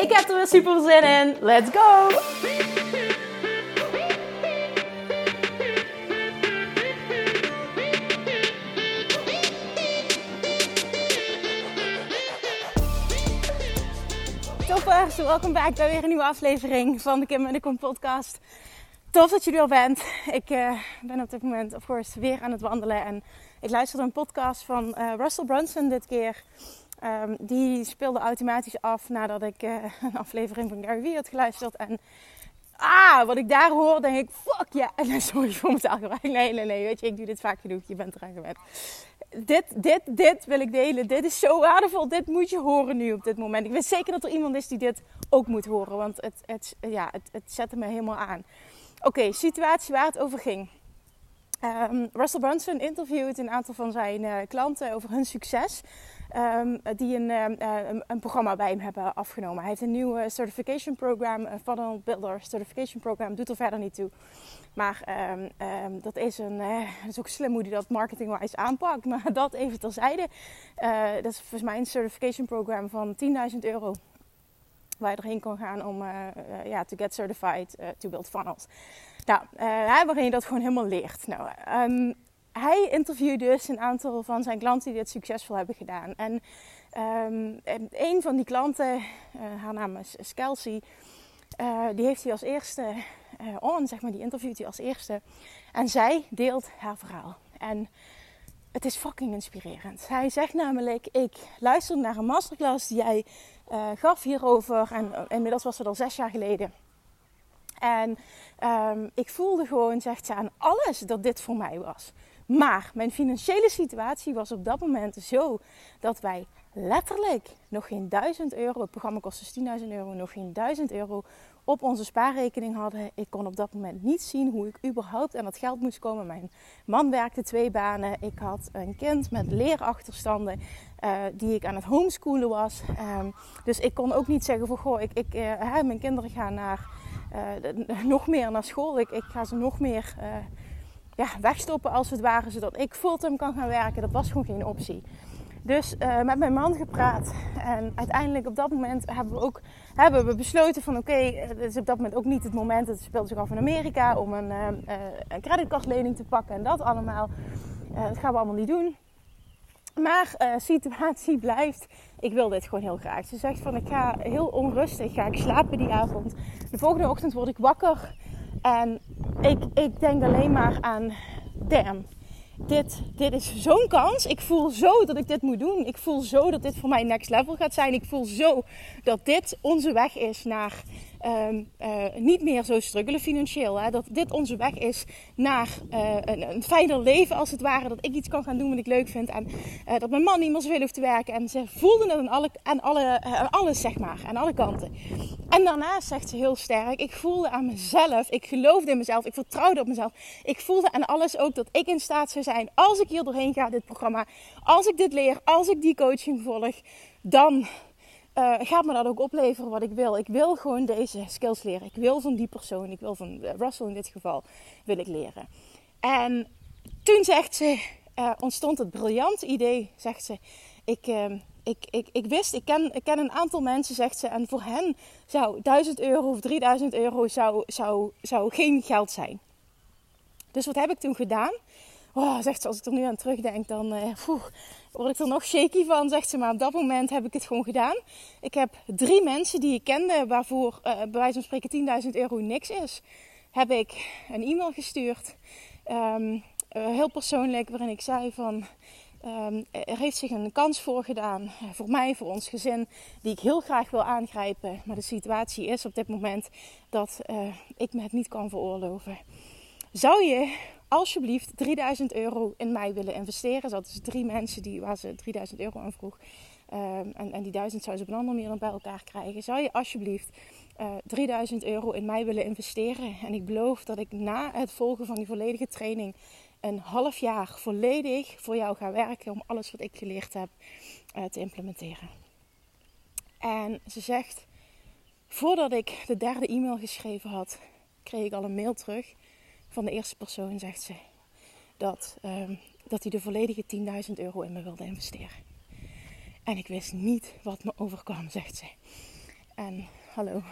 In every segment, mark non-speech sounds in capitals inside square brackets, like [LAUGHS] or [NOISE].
Ik heb er weer super zin in. Let's go! Toppers, welkom bij bij weer een nieuwe aflevering van de Kim en de Kom podcast. Tof dat je er al bent. Ik uh, ben op dit moment, of course, weer aan het wandelen. En ik luisterde een podcast van uh, Russell Brunson dit keer. Um, die speelde automatisch af nadat ik uh, [LAUGHS] een aflevering van Gary Vee had geluisterd. En ah, wat ik daar hoor, denk ik, fuck ja. [LAUGHS] Yeah. En sorry voor mijn taalgebruik. Nee, nee, nee, weet je, ik doe dit vaak genoeg. Je bent eraan gewend. Dit, dit, dit wil ik delen. Dit is zo waardevol. Dit moet je horen nu op dit moment. Ik weet zeker dat er iemand is die dit ook moet horen. Want het, het, ja, het, het zette me helemaal aan. Oké, situatie waar het over ging. Um, Russell Brunson interviewt een aantal van zijn uh, klanten over hun succes. Um, die een, uh, een, een, programma bij hem hebben afgenomen. Hij heeft een nieuw certification program, funnel builder certification program. Doet er verder niet toe. Maar dat is een, uh, [LAUGHS] dat is ook slim hoe hij dat marketingwise aanpakt. Maar [LAUGHS] dat even terzijde. Uh, dat is volgens mij een certification program van 10.000 euro waar je erheen kan gaan om uh, uh, ja, to get certified uh, to build funnels. Nou, waarin je dat gewoon helemaal leert. Nou, hij interviewt dus een aantal van zijn klanten die dit succesvol hebben gedaan. En um, een van die klanten, haar naam is, Kelsey, die heeft hij als eerste on, zeg maar, die interviewt hij als eerste. En zij deelt haar verhaal. En het is fucking inspirerend. Hij zegt namelijk: Ik luisterde naar een masterclass die jij gaf hierover. En inmiddels was het al zes jaar geleden. En um, ik voelde gewoon, zegt ze, aan alles dat dit voor mij was. Maar mijn financiële situatie was op dat moment zo dat wij letterlijk nog geen 1000 euro, het programma kostte dus 10.000 euro, nog geen 1000 euro op onze spaarrekening hadden. Ik kon op dat moment niet zien hoe ik überhaupt aan dat geld moest komen. Mijn man werkte twee banen. Ik had een kind met leerachterstanden uh, die ik aan het homeschoolen was. Um, dus ik kon ook niet zeggen van goh, ik, ik, uh, mijn kinderen gaan naar, uh, nog meer naar school. Ik, ik ga ze nog meer ja, wegstoppen als het ware, zodat ik fulltime kan gaan werken. Dat was gewoon geen optie. Dus uh, met mijn man gepraat. En uiteindelijk op dat moment hebben we ook hebben we besloten van oké, okay, het is op dat moment ook niet het moment. Het speelde zich af in Amerika om een, uh, een creditcardlening te pakken en dat allemaal. Dat gaan we allemaal niet doen. Maar uh, situatie [LAUGHS] blijft, ik wil dit gewoon heel graag. Ze zegt van ik ga heel onrustig, ga ik slapen die avond. De volgende ochtend word ik wakker en ik, ik denk alleen maar aan, damn, dit, dit is zo'n kans. Ik voel zo dat ik dit moet doen. Ik voel zo dat dit voor mij next level gaat zijn. Ik voel zo dat dit onze weg is naar um, uh, niet meer zo struggelen financieel. Hè? Dat dit onze weg is naar uh, een, een fijner leven als het ware. Dat ik iets kan gaan doen wat ik leuk vind. En uh, dat mijn man niet meer zoveel hoeft te werken. En ze voelden het aan, alle, aan, alle, aan alles, zeg maar. Aan alle kanten. En daarnaast zegt ze heel sterk. Ik voelde aan mezelf. Ik geloofde in mezelf. Ik vertrouwde op mezelf. Ik voelde aan alles ook dat ik in staat zou zijn. Als ik hier doorheen ga, dit programma. Als ik dit leer. Als ik die coaching volg. Dan uh, gaat me dat ook opleveren wat ik wil. Ik wil gewoon deze skills leren. Ik wil van die persoon, ik wil van eh, Russell in dit geval, wil ik leren. En toen zegt ze, uh, ontstond het briljant idee, zegt ze. Ik, uh, ik, ik, ik wist, ik ken, ik ken een aantal mensen, zegt ze, en voor hen zou 1000 euro of 3000 euro zou, zou, zou geen geld zijn. Dus wat heb ik toen gedaan? Oh, zegt ze, als ik er nu aan terugdenk, dan uh, word ik er nog shaky van, zegt ze. Maar op dat moment heb ik het gewoon gedaan. Ik heb drie mensen die ik kende, waarvoor uh, bij wijze van spreken 10.000 euro niks is, heb ik een e-mail gestuurd. Um, uh, heel persoonlijk, waarin ik zei van... Um, er heeft zich een kans voorgedaan voor mij, voor ons gezin, die ik heel graag wil aangrijpen. Maar de situatie is op dit moment dat ik me het niet kan veroorloven. Zou je alsjeblieft 3000 euro in mij willen investeren. Dat is drie mensen die, waar ze 3000 euro aan vroeg. ehm, en, en die 1000 zou ze op een andere manier dan bij elkaar krijgen. Zou je alsjeblieft uh, 3000 euro in mij willen investeren? En ik beloof dat ik na het volgen van die volledige training een half jaar volledig voor jou ga werken om alles wat ik geleerd heb uh, te implementeren. En ze zegt, voordat ik de derde e-mail geschreven had, kreeg ik al een mail terug van de eerste persoon, zegt ze, dat, um, dat hij de volledige 10.000 euro in me wilde investeren. En ik wist niet wat me overkwam, zegt ze. En hallo,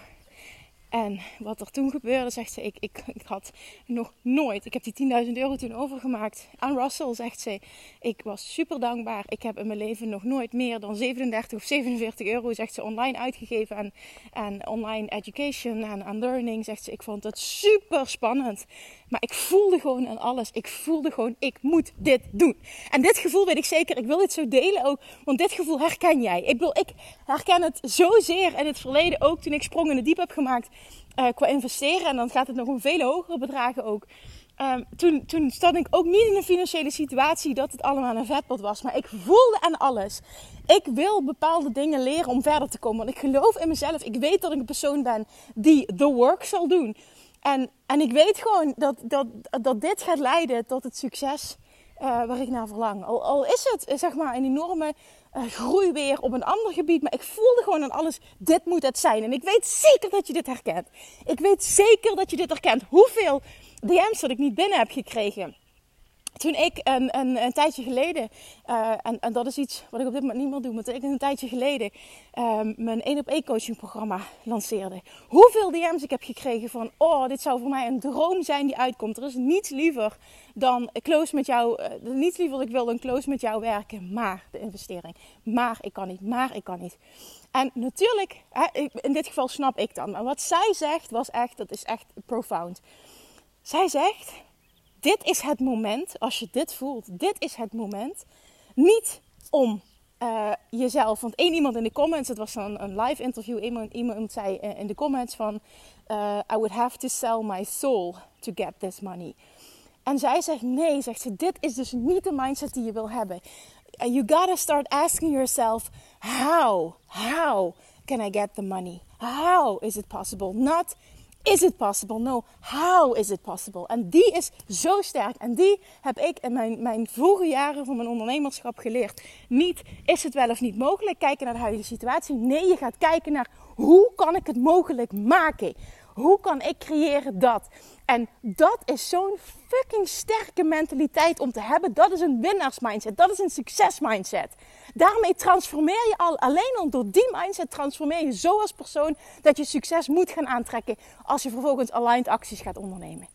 en wat er toen gebeurde, zegt ze, ik, ik, ik had nog nooit, ik heb die 10.000 euro toen overgemaakt aan Russell, zegt ze. Ik was super dankbaar. Ik heb in mijn leven nog nooit meer dan 37 of 47 euro, zegt ze, online uitgegeven aan, aan online education en aan learning, zegt ze. Ik vond het super spannend. Maar ik voelde gewoon aan alles. Ik voelde gewoon, ik moet dit doen. En dit gevoel weet ik zeker. Ik wil dit zo delen ook. Want dit gevoel herken jij. Ik, wil, ik herken het zozeer in het verleden ook. Toen ik sprong in het diep heb gemaakt uh, qua investeren. En dan gaat het nog om vele hogere bedragen ook. Um, toen, toen stond ik ook niet in een financiële situatie dat het allemaal een vetpot was. Maar ik voelde aan alles. Ik wil bepaalde dingen leren om verder te komen. Want ik geloof in mezelf. Ik weet dat ik een persoon ben die the work zal doen. En, en ik weet gewoon dat, dat, dat dit gaat leiden tot het succes uh, waar ik naar verlang. Al, al is het zeg maar een enorme uh, groei weer op een ander gebied. Maar ik voelde gewoon aan alles, dit moet het zijn. En ik weet zeker dat je dit herkent. Ik weet zeker dat je dit herkent. Hoeveel DM's dat ik niet binnen heb gekregen toen ik een, een, een tijdje geleden, uh, en, en, dat is iets wat ik op dit moment niet meer doe, maar toen ik een tijdje geleden um, mijn 1 op 1 coaching programma lanceerde. Hoeveel DM's ik heb gekregen van, oh, dit zou voor mij een droom zijn die uitkomt. Er is niets liever dan close met jou, uh, niets liever dat ik wil dan close met jou werken, maar de investering. Maar ik kan niet, maar ik kan niet. En natuurlijk, in dit geval snap ik dan. Maar wat zij zegt was echt, dat is echt profound. Zij zegt, dit is het moment, als je dit voelt, dit is het moment. Niet om uh, jezelf, want één iemand in de comments, het was dan een live interview, iemand, iemand zei in de comments van, uh, I would have to sell my soul to get this money. En zij zegt nee, zegt ze, dit is dus niet de mindset die je wil hebben. You gotta start asking yourself, how, how can I get the money? How is it possible? Not is it possible? No, how is it possible? En die is zo sterk. En die heb ik in mijn, mijn vroege jaren van mijn ondernemerschap geleerd. Niet is het wel of niet mogelijk kijken naar de huidige situatie. Nee, je gaat kijken naar hoe kan ik het mogelijk maken? Hoe kan ik creëren dat? En dat is zo'n fucking sterke mentaliteit om te hebben. Dat is een winnaarsmindset. Dat is een succesmindset. Daarmee transformeer je al alleen al door die mindset transformeer je zo als persoon dat je succes moet gaan aantrekken als je vervolgens aligned acties gaat ondernemen.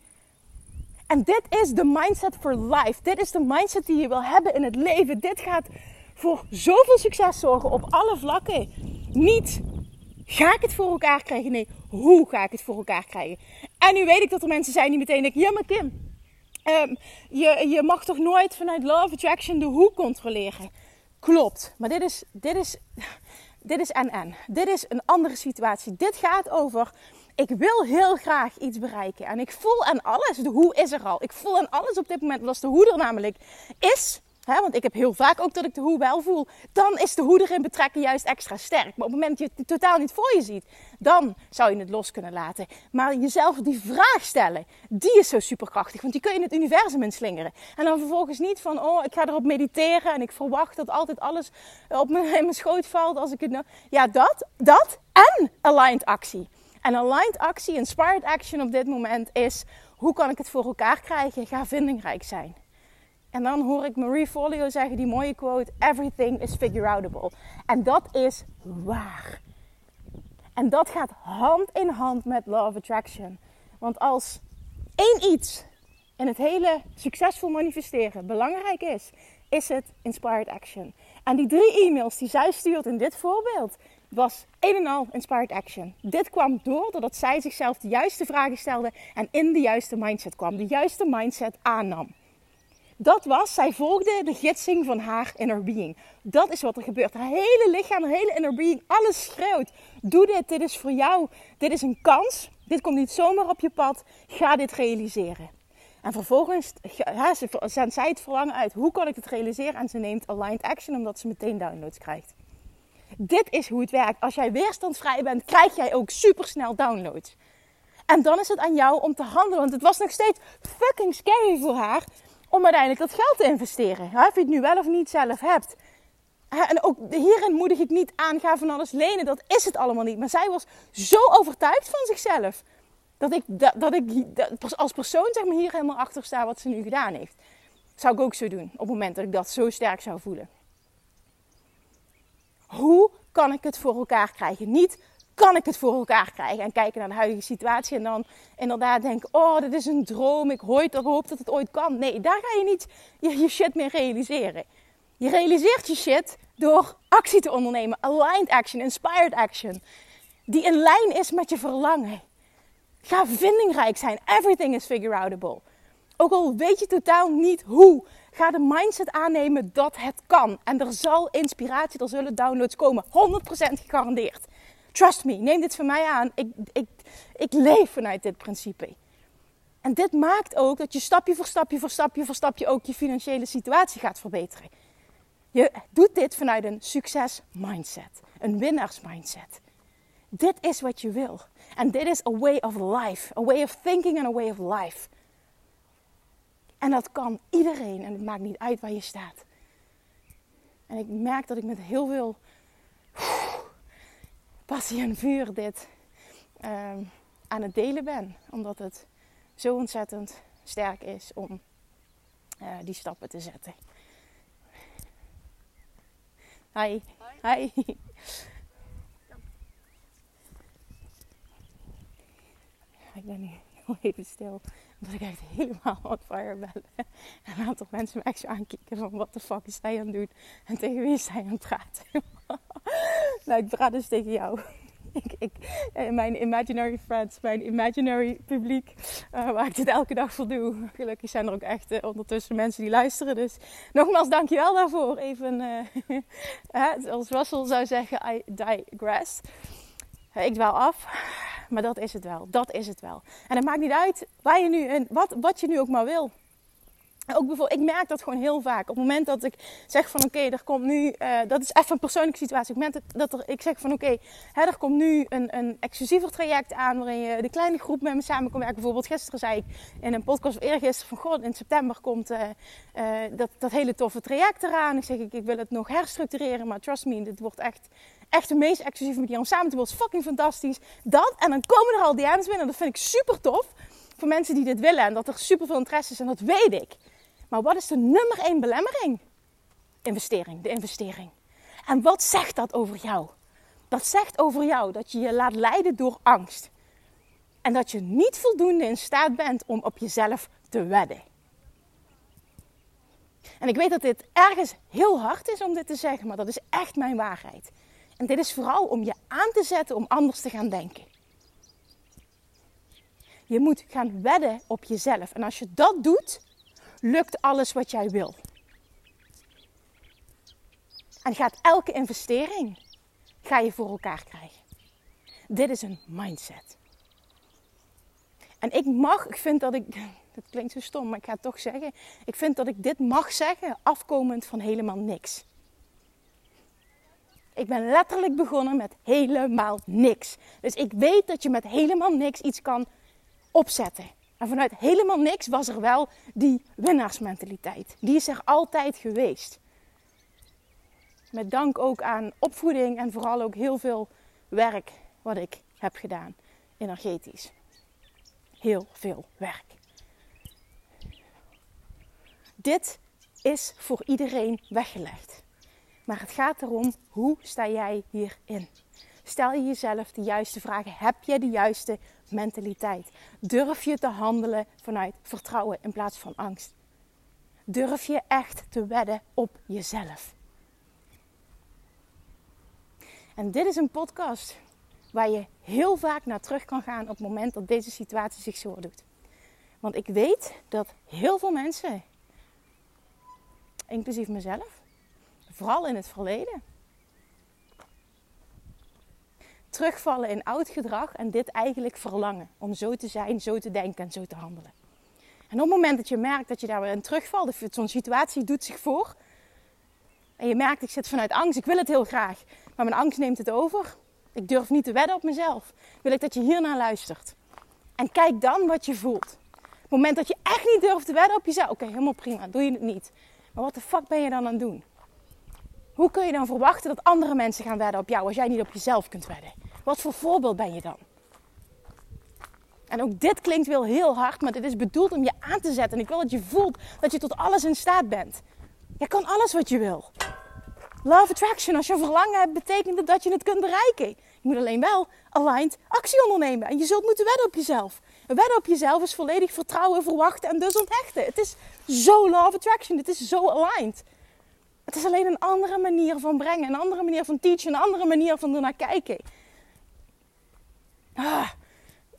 En dit is de mindset for life. Dit is de mindset die je wil hebben in het leven. Dit gaat voor zoveel succes zorgen op alle vlakken. Niet Ga ik het voor elkaar krijgen? Nee, hoe ga ik het voor elkaar krijgen? En nu weet ik dat er mensen zijn die meteen denken: ja, maar Kim, um, je, je mag toch nooit vanuit Love Attraction de hoe controleren? Klopt, maar dit is, dit is, [LAUGHS] dit is en Dit is een andere situatie. Dit gaat over. Ik wil heel graag iets bereiken. En ik voel aan alles, de hoe is er al. Ik voel aan alles op dit moment, is de hoe er namelijk is Want ik heb heel vaak ook dat ik de hoe wel voel. Dan is de hoe erin betrekken juist extra sterk. Maar op het moment dat je het totaal niet voor je ziet, dan zou je het los kunnen laten. Maar jezelf die vraag stellen, die is zo superkrachtig. Want die kun je in het universum inslingeren. En dan vervolgens niet van, oh, ik ga erop mediteren en ik verwacht dat altijd alles op mijn, in mijn schoot valt als ik het nou... Ja, dat, dat en aligned actie. En aligned actie, inspired action op dit moment is, hoe kan ik het voor elkaar krijgen? Ga vindingrijk zijn. En dan hoor ik Marie Folio zeggen die mooie quote: Everything is figure outable. En dat is waar. En dat gaat hand in hand met Law of Attraction. Want als één iets in het hele succesvol manifesteren belangrijk is, is het inspired action. En die drie e-mails die zij stuurt in dit voorbeeld, was een en al inspired action. Dit kwam door doordat zij zichzelf de juiste vragen stelde en in de juiste mindset kwam, de juiste mindset aannam. Dat was, zij volgde de gidsing van haar inner being. Dat is wat er gebeurt. Haar hele lichaam, haar hele inner being, alles schreeuwt. Doe dit, dit is voor jou. Dit is een kans. Dit komt niet zomaar op je pad. Ga dit realiseren. En vervolgens zendt zij het verlangen uit. Hoe kan ik het realiseren? En ze neemt aligned action omdat ze meteen downloads krijgt. Dit is hoe het werkt. Als jij weerstandsvrij bent, krijg jij ook supersnel downloads. En dan is het aan jou om te handelen. Want het was nog steeds fucking scary voor haar om uiteindelijk dat geld te investeren. Of je het nu wel of niet zelf hebt. En ook hierin moedig ik niet aan, ga van alles lenen. Dat is het allemaal niet. Maar zij was zo overtuigd van zichzelf. Dat ik, dat, dat ik als persoon zeg maar, hier helemaal achter sta wat ze nu gedaan heeft. Zou ik ook zo doen op het moment dat ik dat zo sterk zou voelen. Hoe kan ik het voor elkaar krijgen? Niet kan ik het voor elkaar krijgen en kijken naar de huidige situatie en dan inderdaad denken: oh, dit is een droom, ik hoop dat het ooit kan. Nee, daar ga je niet je, je shit mee realiseren. Je realiseert je shit door actie te ondernemen, aligned action, inspired action, die in lijn is met je verlangen. Ga vindingrijk zijn. Everything is figure outable. Ook al weet je totaal niet hoe, ga de mindset aannemen dat het kan. En er zal inspiratie, er zullen downloads komen. 100% gegarandeerd. Trust me, neem dit van mij aan. Ik, ik, ik leef vanuit dit principe. En dit maakt ook dat je stapje voor stapje voor stapje voor stapje ook je financiële situatie gaat verbeteren. Je doet dit vanuit een succes mindset, een winnaars mindset. Dit is wat je wil. En dit is a way of life, a way of thinking and a way of life. En dat kan iedereen en het maakt niet uit waar je staat. En ik merk dat ik met heel veel passie en vuur dit um, aan het delen ben. Omdat het zo ontzettend sterk is om uh, die stappen te zetten. Hi. Hi. Hi. Ik ben nu heel even stil. Omdat ik echt helemaal on fire ben. En [LAUGHS] een aantal mensen me echt zo aankijken van wat de fuck is hij aan het doen? En tegen wie is hij aan het praten? [LAUGHS] nou, ik praat dus tegen jou. [LAUGHS] Ik, ik, eh, mijn imaginary friends, mijn imaginary publiek, uh, waar ik dit elke dag voor doe. Gelukkig zijn er ook echt uh, ondertussen mensen die luisteren. Dus nogmaals, dankjewel daarvoor. Even, uh, zoals Russell zou zeggen, I digress. Ik dwaal af, maar dat is het wel. Dat is het wel. En het maakt niet uit waar je nu, en wat, wat je nu ook maar wil. Ook bijvoorbeeld, ik merk dat gewoon heel vaak. Op het moment dat ik zeg van oké, er komt nu, uh, dat is even een persoonlijke situatie. Op het moment dat ik zeg van oké, er komt nu een, een exclusiever traject aan waarin je de kleine groep met me samen kan werken. Bijvoorbeeld gisteren zei ik in een podcast of eergisteren van god, in september komt uh, uh, dat, dat hele toffe traject eraan. Ik zeg ik, ik wil het nog herstructureren, maar trust me, dit wordt echt, echt de meest exclusieve manier om samen te worden. Fucking fantastisch. Dat en dan komen er al DM's binnen. Dat vind ik super tof voor mensen die dit willen en dat er super veel interesse is en dat weet ik. Maar wat is de nummer één belemmering? Investering, de investering. En wat zegt dat over jou? Dat zegt over jou dat je je laat leiden door angst. En dat je niet voldoende in staat bent om op jezelf te wedden. En ik weet dat dit ergens heel hard is om dit te zeggen, maar dat is echt mijn waarheid. En dit is vooral om je aan te zetten om anders te gaan denken. Je moet gaan wedden op jezelf. En als je dat doet, lukt alles wat jij wil. En gaat elke investering ga je voor elkaar krijgen. Dit is een mindset. En ik mag, ik vind dat ik, [LAUGHS] dat klinkt zo stom, maar ik ga het toch zeggen. Ik vind dat ik dit mag zeggen afkomend van helemaal niks. Ik ben letterlijk begonnen met helemaal niks. Dus ik weet dat je met helemaal niks iets kan opzetten. En vanuit helemaal niks was er wel die winnaarsmentaliteit. Die is er altijd geweest. Met dank ook aan opvoeding en vooral ook heel veel werk wat ik heb gedaan, energetisch. Heel veel werk. Dit is voor iedereen weggelegd. Maar het gaat erom, hoe sta jij hierin? Stel je jezelf de juiste vragen. Heb je de juiste mentaliteit? Durf je te handelen vanuit vertrouwen in plaats van angst? Durf je echt te wedden op jezelf? En dit is een podcast waar je heel vaak naar terug kan gaan op het moment dat deze situatie zich zo doet. Want ik weet dat heel veel mensen, inclusief mezelf, vooral in het verleden, terugvallen in oud gedrag en dit eigenlijk verlangen. Om zo te zijn, zo te denken en zo te handelen. En op het moment dat je merkt dat je daar weer in terugvalt, of zo'n situatie doet zich voor, En je merkt, ik zit vanuit angst. Ik wil het heel graag. Maar mijn angst neemt het over. Ik durf niet te wedden op mezelf. Wil ik dat je hiernaar luistert. En kijk dan wat je voelt. Op het moment dat je echt niet durft te wedden op jezelf. Oké, helemaal prima. Doe je het niet. Maar wat de fuck ben je dan aan het doen? Hoe kun je dan verwachten dat andere mensen gaan wedden op jou als jij niet op jezelf kunt wedden? Wat voor voorbeeld ben je dan? En ook dit klinkt wel heel hard, maar dit is bedoeld om je aan te zetten. En ik wil dat je voelt dat je tot alles in staat bent. Je kan alles wat je wil. Love attraction, als je verlangen hebt, betekent dat je het kunt bereiken. Je moet alleen wel aligned actie ondernemen. En je zult moeten wedden op jezelf. Wedden op jezelf is volledig vertrouwen, verwachten en dus onthechten. Het is zo love attraction. Het is zo aligned. Het is alleen een andere manier van brengen, een andere manier van teachen, een andere manier van ernaar kijken. Ah,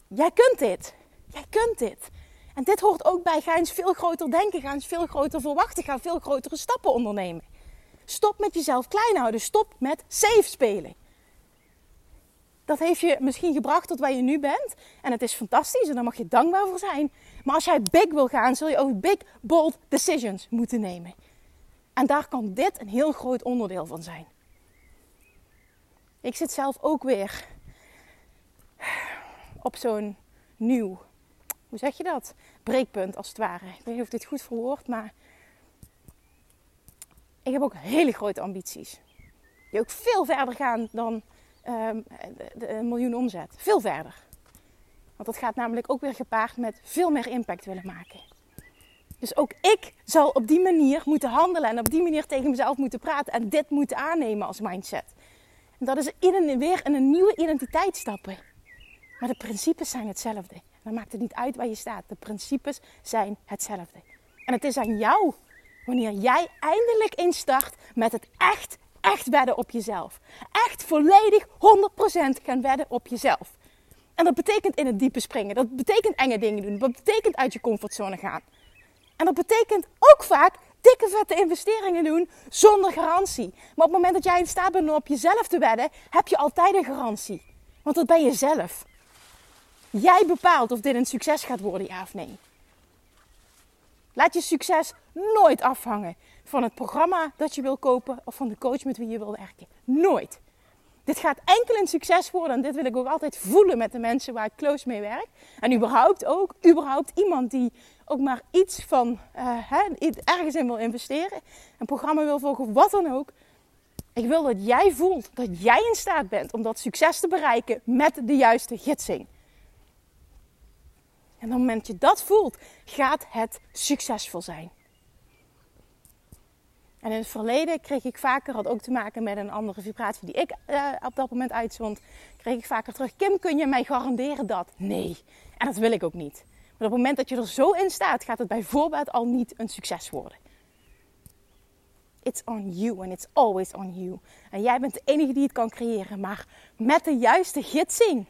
jij kunt dit. Jij kunt dit. En dit hoort ook bij. Ga eens veel groter denken. Ga eens veel groter verwachten. Ga veel grotere stappen ondernemen. Stop met jezelf klein houden. Stop met safe spelen. Dat heeft je misschien gebracht tot waar je nu bent. En het is fantastisch en daar mag je dankbaar voor zijn. Maar als jij big wil gaan, zul je ook big, bold decisions moeten nemen. En daar kan dit een heel groot onderdeel van zijn. Ik zit zelf ook weer op zo'n nieuw, hoe zeg je dat? Breekpunt als het ware. Ik weet niet of dit goed verwoord, maar ik heb ook hele grote ambities. Die ook veel verder gaan dan um, de, miljoen omzet. Veel verder. Want dat gaat namelijk ook weer gepaard met veel meer impact willen maken. Dus ook ik zal op die manier moeten handelen en op die manier tegen mezelf moeten praten en dit moeten aannemen als mindset. En dat is in weer in een nieuwe identiteit stappen. Maar de principes zijn hetzelfde. Dan maakt het niet uit waar je staat. De principes zijn hetzelfde. En het is aan jou wanneer jij eindelijk instart met het echt, echt wedden op jezelf. Echt volledig 100% gaan wedden op jezelf. En dat betekent in het diepe springen. Dat betekent enge dingen doen. Dat betekent uit je comfortzone gaan. En dat betekent ook vaak dikke vette investeringen doen zonder garantie. Maar op het moment dat jij in staat bent om op jezelf te wedden, heb je altijd een garantie. Want dat ben je zelf. Jij bepaalt of dit een succes gaat worden, ja of nee. Laat je succes nooit afhangen van het programma dat je wil kopen of van de coach met wie je wil werken. Nooit. Dit gaat enkel een succes worden en dit wil ik ook altijd voelen met de mensen waar ik close mee werk. En überhaupt ook, überhaupt iemand die ook maar iets van hè, ergens in wil investeren, een programma wil volgen, wat dan ook. Ik wil dat jij voelt dat jij in staat bent om dat succes te bereiken met de juiste gidsing. En op het moment dat je dat voelt, gaat het succesvol zijn. En in het verleden kreeg ik vaker, had ook te maken met een andere vibratie die ik uh, op dat moment uitzond, kreeg ik vaker terug: Kim, kun je mij garanderen dat? Nee. En dat wil ik ook niet. Maar op het moment dat je er zo in staat, gaat het bijvoorbeeld al niet een succes worden. It's on you and it's always on you. En jij bent de enige die het kan creëren. Maar met de juiste gidsing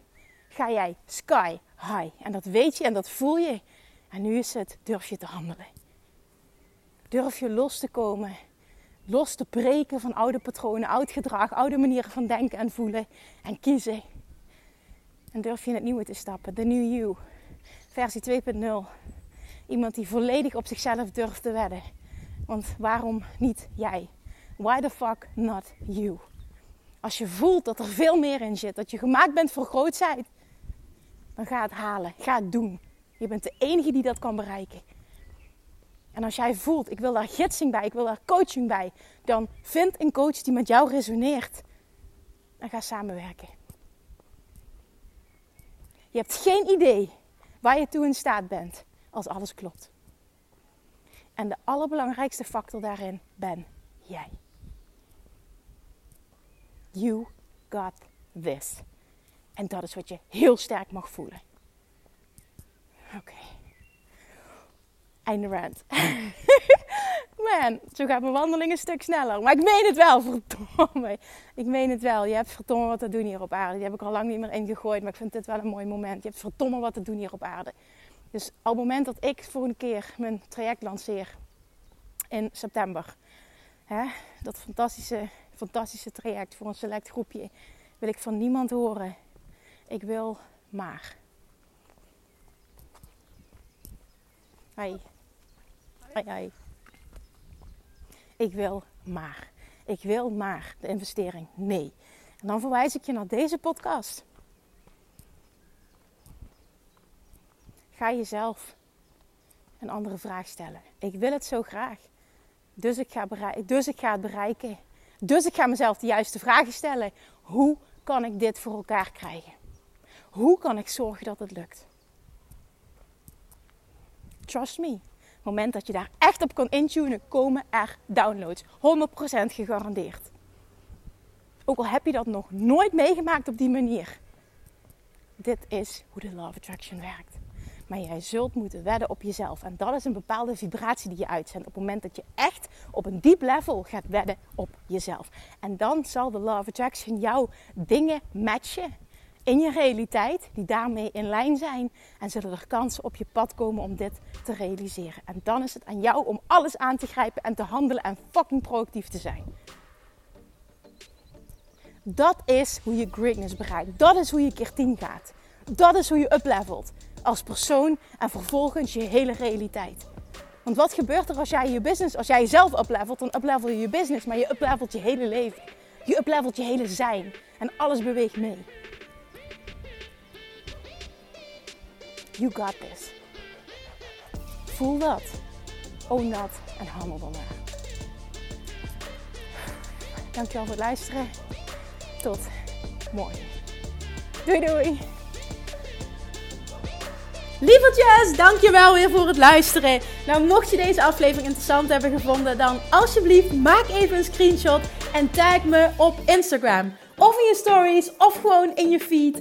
ga jij sky high. En dat weet je en dat voel je. En nu is het, durf je te handelen. Durf je los te komen. Los te breken van oude patronen, oud gedrag, oude manieren van denken en voelen. En kiezen. En durf je in het nieuwe te stappen. De new you. Versie 2.0. Iemand die volledig op zichzelf durft te wedden. Want waarom niet jij? Why the fuck not you? Als je voelt dat er veel meer in zit, dat je gemaakt bent voor grootheid, dan ga het halen. Ga het doen. Je bent de enige die dat kan bereiken. En als jij voelt, ik wil daar gidsing bij, ik wil daar coaching bij, dan vind een coach die met jou resoneert. En ga samenwerken. Je hebt geen idee waar je toe in staat bent als alles klopt. En de allerbelangrijkste factor daarin ben jij. You got this. En dat is wat je heel sterk mag voelen. Oké. Okay. Einde rant. [LAUGHS] Man, zo gaat mijn wandeling een stuk sneller. Maar ik meen het wel, verdomme. Ik meen het wel. Je hebt verdomme wat te doen hier op aarde. Die heb ik al lang niet meer ingegooid. Maar ik vind dit wel een mooi moment. Je hebt verdomme wat te doen hier op aarde. Dus op het moment dat ik voor een keer mijn traject lanceer in september. Hè, dat fantastische, fantastische traject voor een select groepje. Wil ik van niemand horen. Ik wil maar. Hoi. Hoi, hoi. Ik wil maar. Ik wil maar de investering. Nee. En dan verwijs ik je naar deze podcast. Ga jezelf een andere vraag stellen. Ik wil het zo graag. Dus ik ga, dus ik ga het bereiken. Dus ik ga mezelf de juiste vragen stellen. Hoe kan ik dit voor elkaar krijgen? Hoe kan ik zorgen dat het lukt? Trust me. Het moment dat je daar echt op kan intunen, komen er downloads. 100% gegarandeerd. Ook al heb je dat nog nooit meegemaakt op die manier. Dit is hoe de Law of Attraction werkt. Maar jij zult moeten wedden op jezelf. En dat is een bepaalde vibratie die je uitzendt. Op het moment dat je echt op een diep level gaat wedden op jezelf. En dan zal de Law Attraction jouw dingen matchen in je realiteit. Die daarmee in lijn zijn. En zullen er kansen op je pad komen om dit te realiseren. En dan is het aan jou om alles aan te grijpen en te handelen en fucking proactief te zijn. Dat is hoe je greatness bereikt. Dat is hoe je keer 10 gaat. Dat is hoe je uplevelt als persoon en vervolgens je hele realiteit. Want wat gebeurt er als jij je business, als jij jezelf uplevelt, dan uplevel je je business, maar je uplevelt je hele leven. Je uplevelt je hele zijn en alles beweegt mee. You got this. Voel dat. Own dat en handel naar. Dankjewel voor het luisteren. Tot morgen. Doei doei. Lievertjes, dankjewel weer voor het luisteren. Nou, mocht je deze aflevering interessant hebben gevonden, dan alsjeblieft maak even een screenshot en tag me op Instagram. Of in je stories, of gewoon in je feed.